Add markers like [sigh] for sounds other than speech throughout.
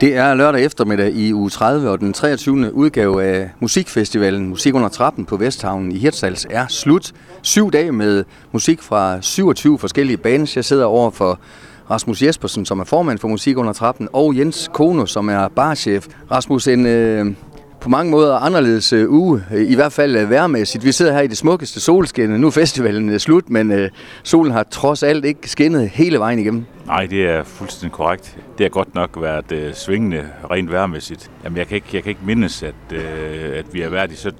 Det er lørdag eftermiddag i uge 30, og den 23. udgave af musikfestivalen Musik under trappen på Vesthavnen i Hirtshals er slut. Syv dage med musik fra 27 forskellige bands. Jeg sidder over for Rasmus Jespersen, som er formand for Musik under trappen, og Jens Kono, som er barchef. Rasmus, en øh, på mange måder anderledes øh, uge, øh, i hvert fald øh, værmæssigt. Vi sidder her i det smukkeste solskin. Nu er festivalen øh, slut, men øh, solen har trods alt ikke skinnet hele vejen igennem. Nej, det er fuldstændig korrekt. Det har godt nok været øh, svingende rent værmæssigt. Jamen, jeg kan ikke, jeg kan ikke mindes, at, øh, at vi har været i så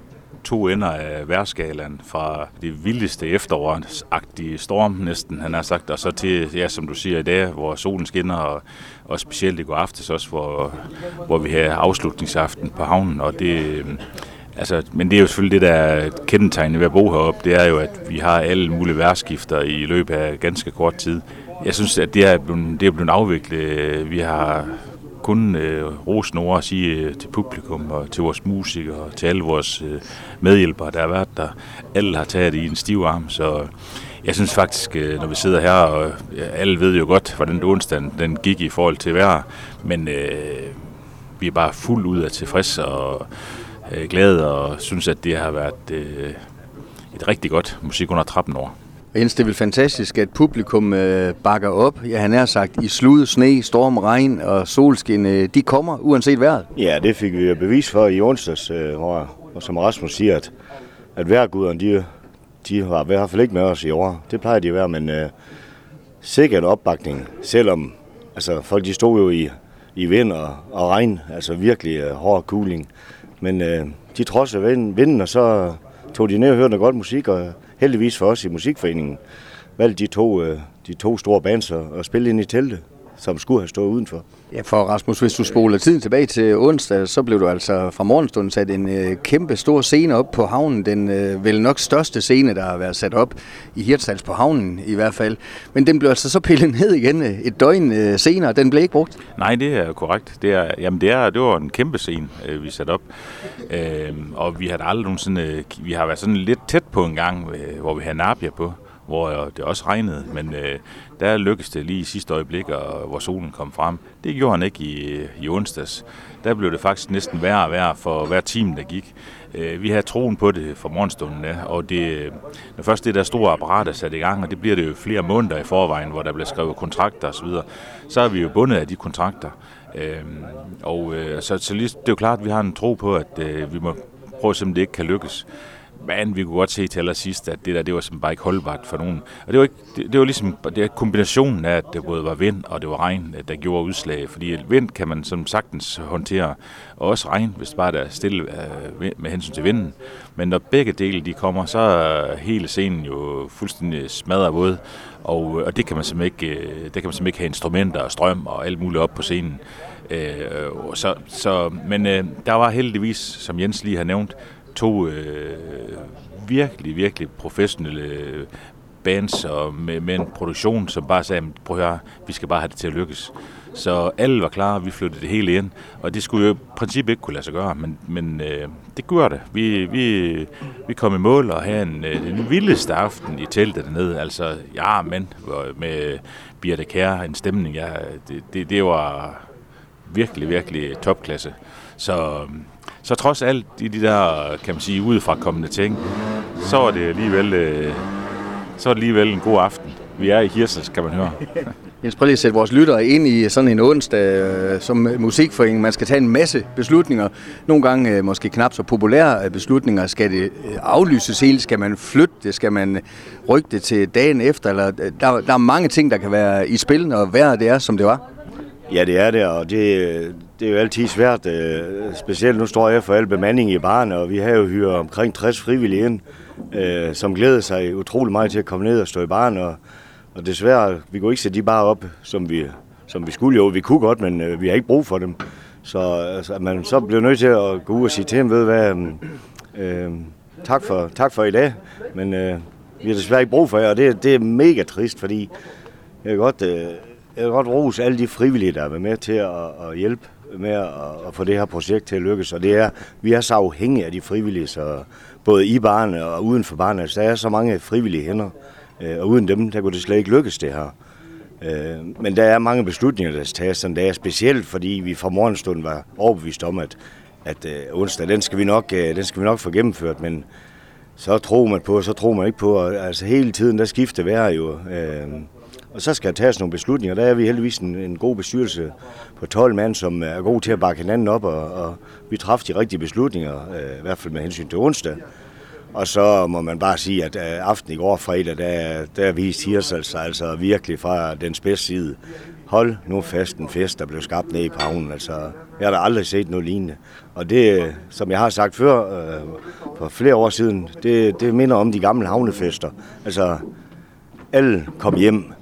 to ender af værskalaen fra det vildeste efterårsagtige storm næsten, han har sagt, og så til, ja, som du siger i dag, hvor solen skinner, og, og specielt i går aftes også, hvor, hvor vi har afslutningsaften på havnen, og det, øh, Altså, men det er jo selvfølgelig det, der er kendetegnende ved at bo heroppe, det er jo, at vi har alle mulige værskifter i løbet af ganske kort tid. Jeg synes, at det er blevet, det er blevet afviklet. Vi har kun øh, rosende ord at sige øh, til publikum og til vores musikere og til alle vores øh, medhjælpere, der har været der. Alle har taget det i en stiv arm, så jeg synes faktisk, øh, når vi sidder her, og ja, alle ved jo godt, hvordan onsdagen den gik i forhold til vejr, men øh, vi er bare fuld ud af tilfreds og øh, glade og synes, at det har været øh, et rigtig godt musik under trappen over. Jens, det er vel fantastisk, at publikum øh, bakker op. Ja, han er sagt, i slud, sne, storm, regn og solskin, øh, de kommer uanset vejret. Ja, det fik vi bevis for i onsdags, øh, hvor, og som Rasmus siger, at, at vejrguderne, de, de var i hvert fald ikke med os i år. Det plejer de at være, men øh, sikkert opbakning, selvom altså, folk de stod jo i, i vind og, og regn, altså virkelig øh, hård kuling. Men øh, de trodsede vinden, og så tog de ned og hørte noget godt musik, og heldigvis for os i Musikforeningen valgte de to, øh, de to store bands at spille ind i teltet som skulle have stået udenfor. Ja, for Rasmus, hvis du spoler tiden tilbage til onsdag, så blev du altså fra morgenstunden sat en øh, kæmpe stor scene op på havnen. Den øh, vel nok største scene, der har været sat op i Hirtshals på havnen i hvert fald. Men den blev altså så pillet ned igen øh, et døgn øh, senere. Den blev ikke brugt. Nej, det er korrekt. Det, er, jamen det, er, det var en kæmpe scene, øh, vi satte op. Øh, og vi har aldrig nogensinde... Øh, vi har været sådan lidt tæt på en gang, øh, hvor vi havde Nabia på hvor øh, det også regnede, men øh, der lykkedes det lige i sidste øjeblik, og, øh, hvor solen kom frem. Det gjorde han ikke i, øh, i onsdags. Der blev det faktisk næsten værre og værre for hver time, der gik. Øh, vi havde troen på det for morgenstunden, ja, og det, når først det der store apparat er sat i gang, og det bliver det jo flere måneder i forvejen, hvor der bliver skrevet kontrakter osv., så er vi jo bundet af de kontrakter. Øh, og øh, så, så lige, det er jo klart, at vi har en tro på, at øh, vi må prøve at se, om det ikke kan lykkes. Men vi kunne godt se til allersidst, at det der, det var simpelthen bare ikke holdbart for nogen. Og det var, ikke, det, det var ligesom det var kombinationen af, at det både var vind og det var regn, øh, der gjorde udslag. Fordi vind kan man som sagtens håndtere, og også regn, hvis det bare er stille øh, med hensyn til vinden. Men når begge dele de kommer, så er hele scenen jo fuldstændig smadret våd. Og, øh, og det kan man simpelthen ikke, øh, det kan man simpelthen ikke have instrumenter og strøm og alt muligt op på scenen. Øh, så, så, men øh, der var heldigvis, som Jens lige har nævnt, to øh, virkelig, virkelig professionelle bands og med, med en produktion, som bare sagde, prøv at høre, vi skal bare have det til at lykkes. Så alle var klar, vi flyttede det hele ind, og det skulle jo i princippet ikke kunne lade sig gøre, men, men øh, det gjorde det. Vi, vi, vi kom i mål og havde en, øh, den vildeste aften i teltet dernede. Altså, ja, men med Birte Kær, en stemning, ja, det, det, det var virkelig, virkelig topklasse. Så så trods alt i de der, kan man sige, udefra kommende ting, så er det alligevel, øh, så er det alligevel en god aften. Vi er i Hirsels, kan man høre. [laughs] Jens, prøv lige at sætte vores lyttere ind i sådan en onsdag øh, som musikforening. Man skal tage en masse beslutninger. Nogle gange øh, måske knap så populære beslutninger. Skal det aflyses helt? Skal man flytte det? Skal man rykke det til dagen efter? Eller, der, der er mange ting, der kan være i spil, når vejret det er, som det var. Ja, det er det, og det, det er jo altid svært. Øh, specielt nu står jeg for al bemanding i barne, og vi har jo hyret omkring 60 frivillige ind, øh, som glæder sig utrolig meget til at komme ned og stå i baren. Og, og desværre, vi kunne ikke sætte de bare op, som vi, som vi skulle jo. Vi kunne godt, men øh, vi har ikke brug for dem. Så altså, man så bliver nødt til at gå ud og sige til dem, ved hvad, øh, øh tak, for, tak for i dag, men øh, vi har desværre ikke brug for jer, og det, det er mega trist, fordi jeg kan godt... Øh, jeg vil godt rose alle de frivillige, der er med til at, at hjælpe med at, at få det her projekt til at lykkes. Og det er, vi er så afhængige af de frivillige, så både i barnet og uden for barnet. Så der er så mange frivillige hænder, øh, og uden dem, der kunne det slet ikke lykkes det her. Øh, men der er mange beslutninger, der tages sådan der, specielt fordi vi fra morgenstunden var overbevist om, at, at øh, onsdag, den skal, vi nok, den skal vi nok få gennemført, men så tror man på, så tror man ikke på, og altså hele tiden, der skifter vejr jo. Øh, og så skal der tages nogle beslutninger. Der er vi heldigvis en, en god bestyrelse på 12 mand, som er god til at bakke hinanden op, og, og vi træffer de rigtige beslutninger, øh, i hvert fald med hensyn til onsdag. Og så må man bare sige, at øh, aften i går fredag, der, der viste Hirsals altså virkelig fra den spids side. Hold nu fast en fest, der blev skabt nede i havnen. Altså, jeg har da aldrig set noget lignende. Og det, som jeg har sagt før, øh, for flere år siden, det, det minder om de gamle havnefester. Altså, alle kom hjem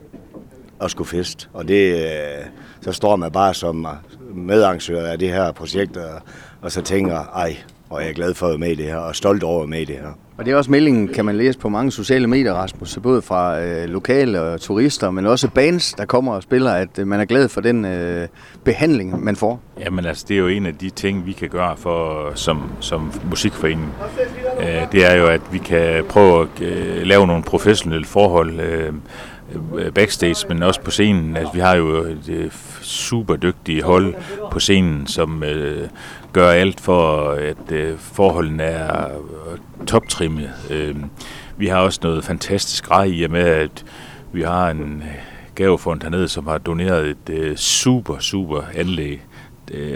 og skulle fest. Og det, øh, så står man bare som medarrangør af det her projekt, og, og så tænker, ej, og jeg er glad for at være med i det her, og stolt over at være med i det her. Og det er også meldingen, kan man læse på mange sociale medier, Rasmus, både fra øh, lokale og turister, men også bands, der kommer og spiller, at øh, man er glad for den øh, behandling, man får. Jamen altså, det er jo en af de ting, vi kan gøre for som, som musikforening. Øh, det er jo, at vi kan prøve at øh, lave nogle professionelle forhold, Øh, Øh, backstage, men også på scenen. Altså, vi har jo et øh, super dygtige hold på scenen, som øh, gør alt for, at øh, forholdene er øh, toptrimmet. Øh, vi har også noget fantastisk grej i med, at vi har en gavefond hernede, som har doneret et øh, super, super anlæg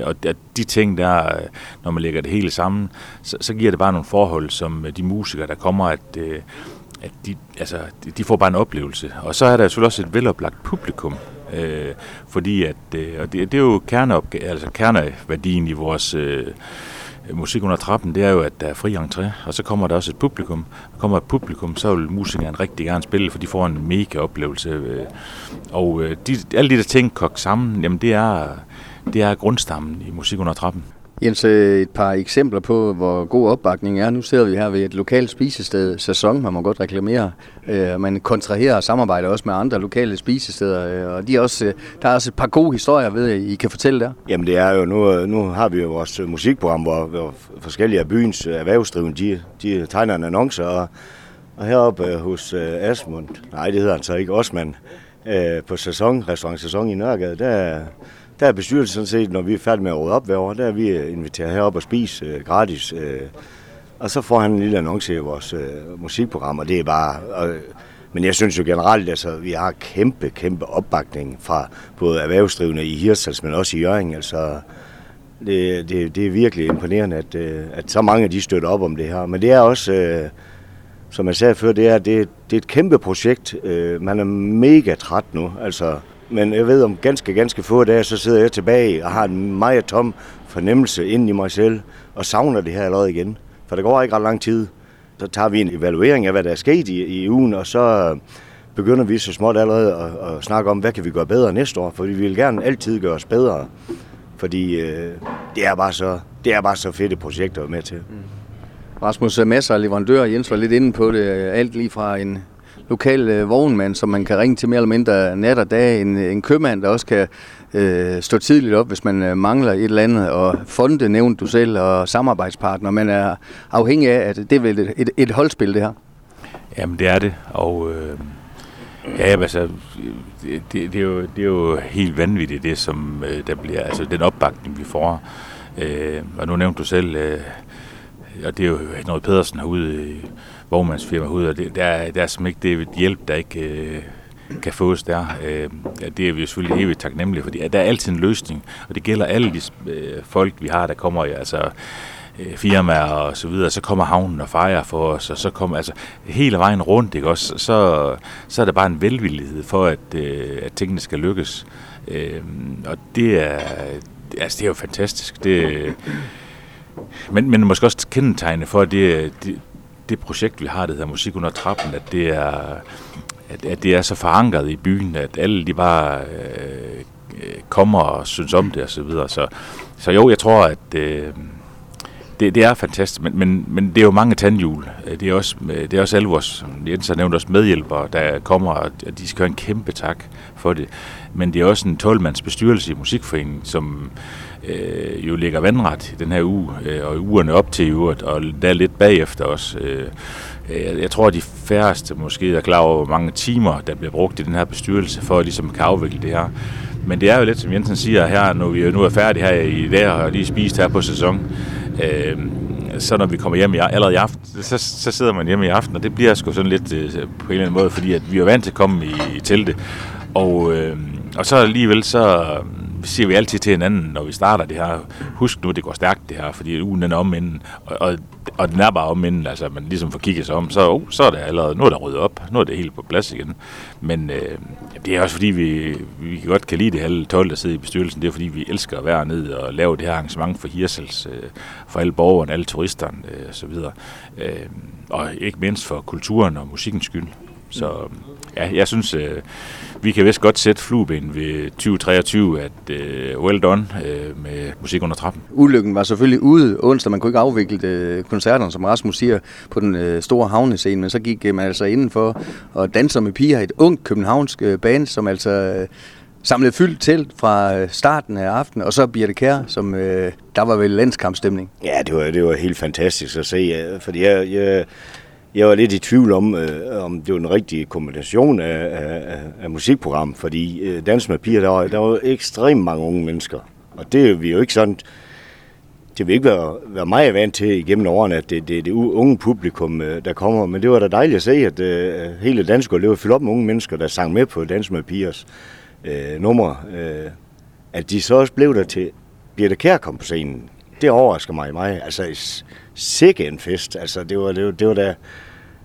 og de ting der, når man lægger det hele sammen, så, så giver det bare nogle forhold, som de musikere, der kommer, at at de, altså, de får bare en oplevelse. Og så er der selvfølgelig også et veloplagt publikum, øh, fordi at, øh, og det, det er jo kerneopg- altså kerneværdien i vores øh, musik under trappen, det er jo, at der er fri entré, og så kommer der også et publikum. Og kommer et publikum, så vil musikeren rigtig gerne spille, for de får en mega oplevelse. Øh, og øh, de, alle de der ting kogt sammen, jamen det er, det er grundstammen i musik under trappen. Jens, øh, et par eksempler på, hvor god opbakning er. Nu sidder vi her ved et lokalt spisested, Sæson, man må godt reklamere. Øh, man kontraherer og samarbejder også med andre lokale spisesteder, øh, og de er også, der er også et par gode historier ved, I kan fortælle der. Jamen det er jo, nu, nu har vi jo vores musikprogram, hvor, hvor forskellige af byens erhvervsdrivende, de, de tegner en annonce, og, og heroppe hos Asmund, nej det hedder han så ikke, Osman, på sæson, restaurant Sæson i Nørregade, der der er bestyrelsen sådan set, når vi er færdige med at råde op hver år, der er vi øh, inviteret herop og spise øh, gratis. Øh, og så får han en lille annonce i vores øh, musikprogram, og det er bare... Øh, men jeg synes jo generelt, altså, vi har kæmpe, kæmpe opbakning fra både erhvervsdrivende i Hirtshals, men også i Jørgen. Altså, det, det, det er virkelig imponerende, at, øh, at så mange af de støtter op om det her. Men det er også, øh, som jeg sagde før, det er, det, det er et kæmpe projekt. Øh, man er mega træt nu. Altså, men jeg ved om ganske, ganske få dage, så sidder jeg tilbage og har en meget tom fornemmelse ind i mig selv, og savner det her allerede igen. For der går ikke ret lang tid. Så tager vi en evaluering af, hvad der er sket i, i ugen, og så begynder vi så småt allerede at, at snakke om, hvad kan vi gøre bedre næste år, fordi vi vil gerne altid gøre os bedre. Fordi øh, det, er bare så, det er bare så fedt et projekt at være med til. Mm. Rasmus Masser, leverandør, Jens var lidt inde på det, alt lige fra en lokal øh, vognmand, som man kan ringe til mere eller mindre nat og dag. En, en købmand, der også kan øh, stå tidligt op, hvis man øh, mangler et eller andet. Og fonde nævnte du selv, og samarbejdspartner. Man er afhængig af, at det er vel et, et, et holdspil, det her. Jamen, det er det. Og... Øh Ja, altså, det, det, er jo, det er jo helt vanvittigt, det som øh, der bliver, altså den opbakning, vi får. Øh, og nu nævnte du selv, øh, og det er jo noget Pedersen herude i vognmandsfirma herude, og det, der, der er som ikke det hjælp, der ikke øh, kan fås der. Øh, det er vi jo selvfølgelig evigt taknemmelige for. Der er altid en løsning, og det gælder alle de øh, folk, vi har, der kommer i, altså øh, firmaer og så videre, så kommer havnen og fejrer for os, og så kommer altså hele vejen rundt, ikke også, så, så er der bare en velvillighed for, at, øh, at tingene skal lykkes. Øh, og det er, altså, det er jo fantastisk. Det, men, men måske også kendetegne for, at det, det, det projekt, vi har, det hedder Musik under trappen, at det er, at, at det er så forankret i byen, at alle de bare øh, øh kommer og synes om det og så videre. Så, så jo, jeg tror, at øh, det, det er fantastisk, men, men, men det er jo mange tandhjul. Øh, det er også, øh, det er også alle vores, Jens har nævnt også medhjælpere, der kommer, og de skal have en kæmpe tak for det. Men det er også en 12-mands bestyrelse i Musikforeningen, som øh, jo ligger vandret i den her uge, øh, og ugerne op til uret, øvrigt, og der er lidt bagefter også. Øh, jeg, jeg tror, at de færreste måske er klar over, hvor mange timer, der bliver brugt i den her bestyrelse, for at ligesom kan afvikle det her. Men det er jo lidt, som Jensen siger her, når vi nu er færdige her i dag og lige spist her på sæson. Øh, så når vi kommer hjem i, allerede i aften, så, så sidder man hjemme i aften, og det bliver sgu sådan lidt øh, på en eller anden måde, fordi at vi er vant til at komme i, i teltet. Og, øh, og så alligevel så siger vi altid til hinanden, når vi starter det her, husk nu, det går stærkt det her, fordi ugen den er om inden, og, og, og den er bare om inden, altså man ligesom får kigget sig om, så, oh, så er det allerede, nu er der ryddet op, nu er det helt på plads igen. Men øh, det er også fordi, vi, vi godt kan lide det halve 12, der sidder i bestyrelsen, det er fordi, vi elsker at være ned og lave det her arrangement for Hirsels, øh, for alle borgerne, alle turisterne øh, og så videre. Øh, og ikke mindst for kulturen og musikkens skyld. Så ja, jeg synes, øh, vi kan vist godt sætte flueben ved 2023, at øh, well done øh, med musik under trappen. Ulykken var selvfølgelig ude onsdag. Man kunne ikke afvikle øh, koncerterne, som Rasmus siger, på den øh, store havnescene, men så gik øh, man altså indenfor og danser med piger. Et ungt københavnsk øh, band, som altså... Øh, samlede fyldt til fra øh, starten af aftenen, og så Birte Kær, som øh, der var vel landskampstemning. Ja, det var, det var helt fantastisk at se, fordi jeg, jeg, jeg var lidt i tvivl om, øh, om det var den rigtige kombination af, af, af musikprogram, fordi øh, Dans med Piger, der var, der var ekstremt mange unge mennesker. Og det er vi jo ikke sådan, det vil ikke være, være meget vant til igennem årene, at det, det er det unge publikum, øh, der kommer. Men det var da dejligt at se, at øh, hele dansk var fyldt op med unge mennesker, der sang med på Dans med Pigers øh, numre. Øh, at de så også blev der til Birte Kær kom på scenen. Det overrasker mig meget. Altså, sikke en fest. Altså, det var, det var, det var da...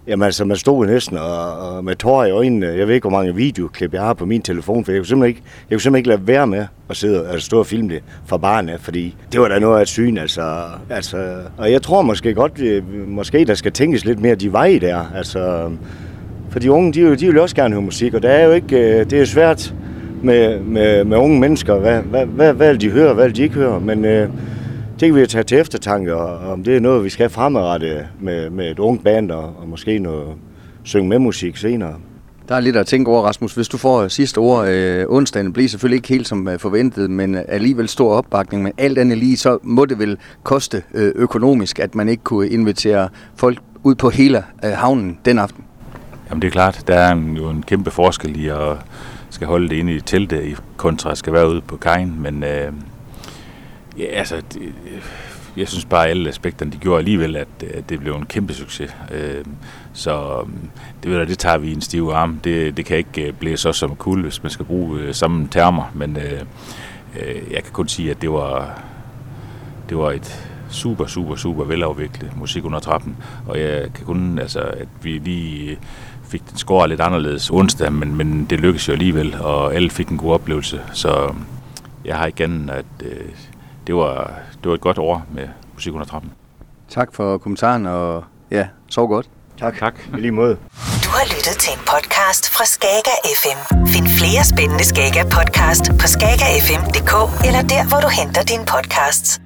Jamen altså, man stod næsten og, og med tårer i øjnene. Jeg ved ikke, hvor mange videoklip jeg har på min telefon, for jeg kunne simpelthen ikke, jeg kunne simpelthen ikke lade være med at sidde og altså, stå og filme det fra barnet, fordi det var da noget af et syn, altså, altså. Og jeg tror måske godt, måske der skal tænkes lidt mere de veje der, altså. For de unge, de, de vil også gerne høre musik, og det er jo ikke, øh, det er svært med, med, med unge mennesker, hvad, hvad, hvad, hvad vil de høre, hvad vil de ikke høre, men øh, det kan vi tage til eftertanke, og om det er noget, vi skal fremadrette med, med et ungt band, og, og måske noget synge med musik senere. Der er lidt at tænke over, Rasmus. Hvis du får sidste ord, øh, onsdagen bliver selvfølgelig ikke helt som øh, forventet, men alligevel stor opbakning. Men alt andet lige, så må det vel koste øh, økonomisk, at man ikke kunne invitere folk ud på hele øh, havnen den aften. Jamen det er klart, der er en, jo en kæmpe forskel i at skal holde det inde i teltet, i kontra skal være ude på kajen, men øh, Ja, altså, det, øh, jeg synes bare, at alle aspekterne, de gjorde alligevel, at, at det blev en kæmpe succes. Øh, så øhm, det, ved jeg, det tager vi i en stiv arm. Det, det kan ikke blive blæse os som kul, hvis man skal bruge øh, samme termer, men øh, øh, jeg kan kun sige, at det var, det var et super, super, super velafviklet musik under trappen, og jeg kan kun, altså, at vi lige fik den score lidt anderledes onsdag, men, men det lykkedes jo alligevel, og alle fik en god oplevelse, så øhm, jeg har igen, at øh, det var, det var et godt år med musik under trappen. Tak for kommentaren, og ja, sov godt. Tak. Tak. I lige måde. Du har lyttet til en podcast fra Skager FM. Find flere spændende Skager podcast på skagerfm.dk eller der, hvor du henter dine podcasts.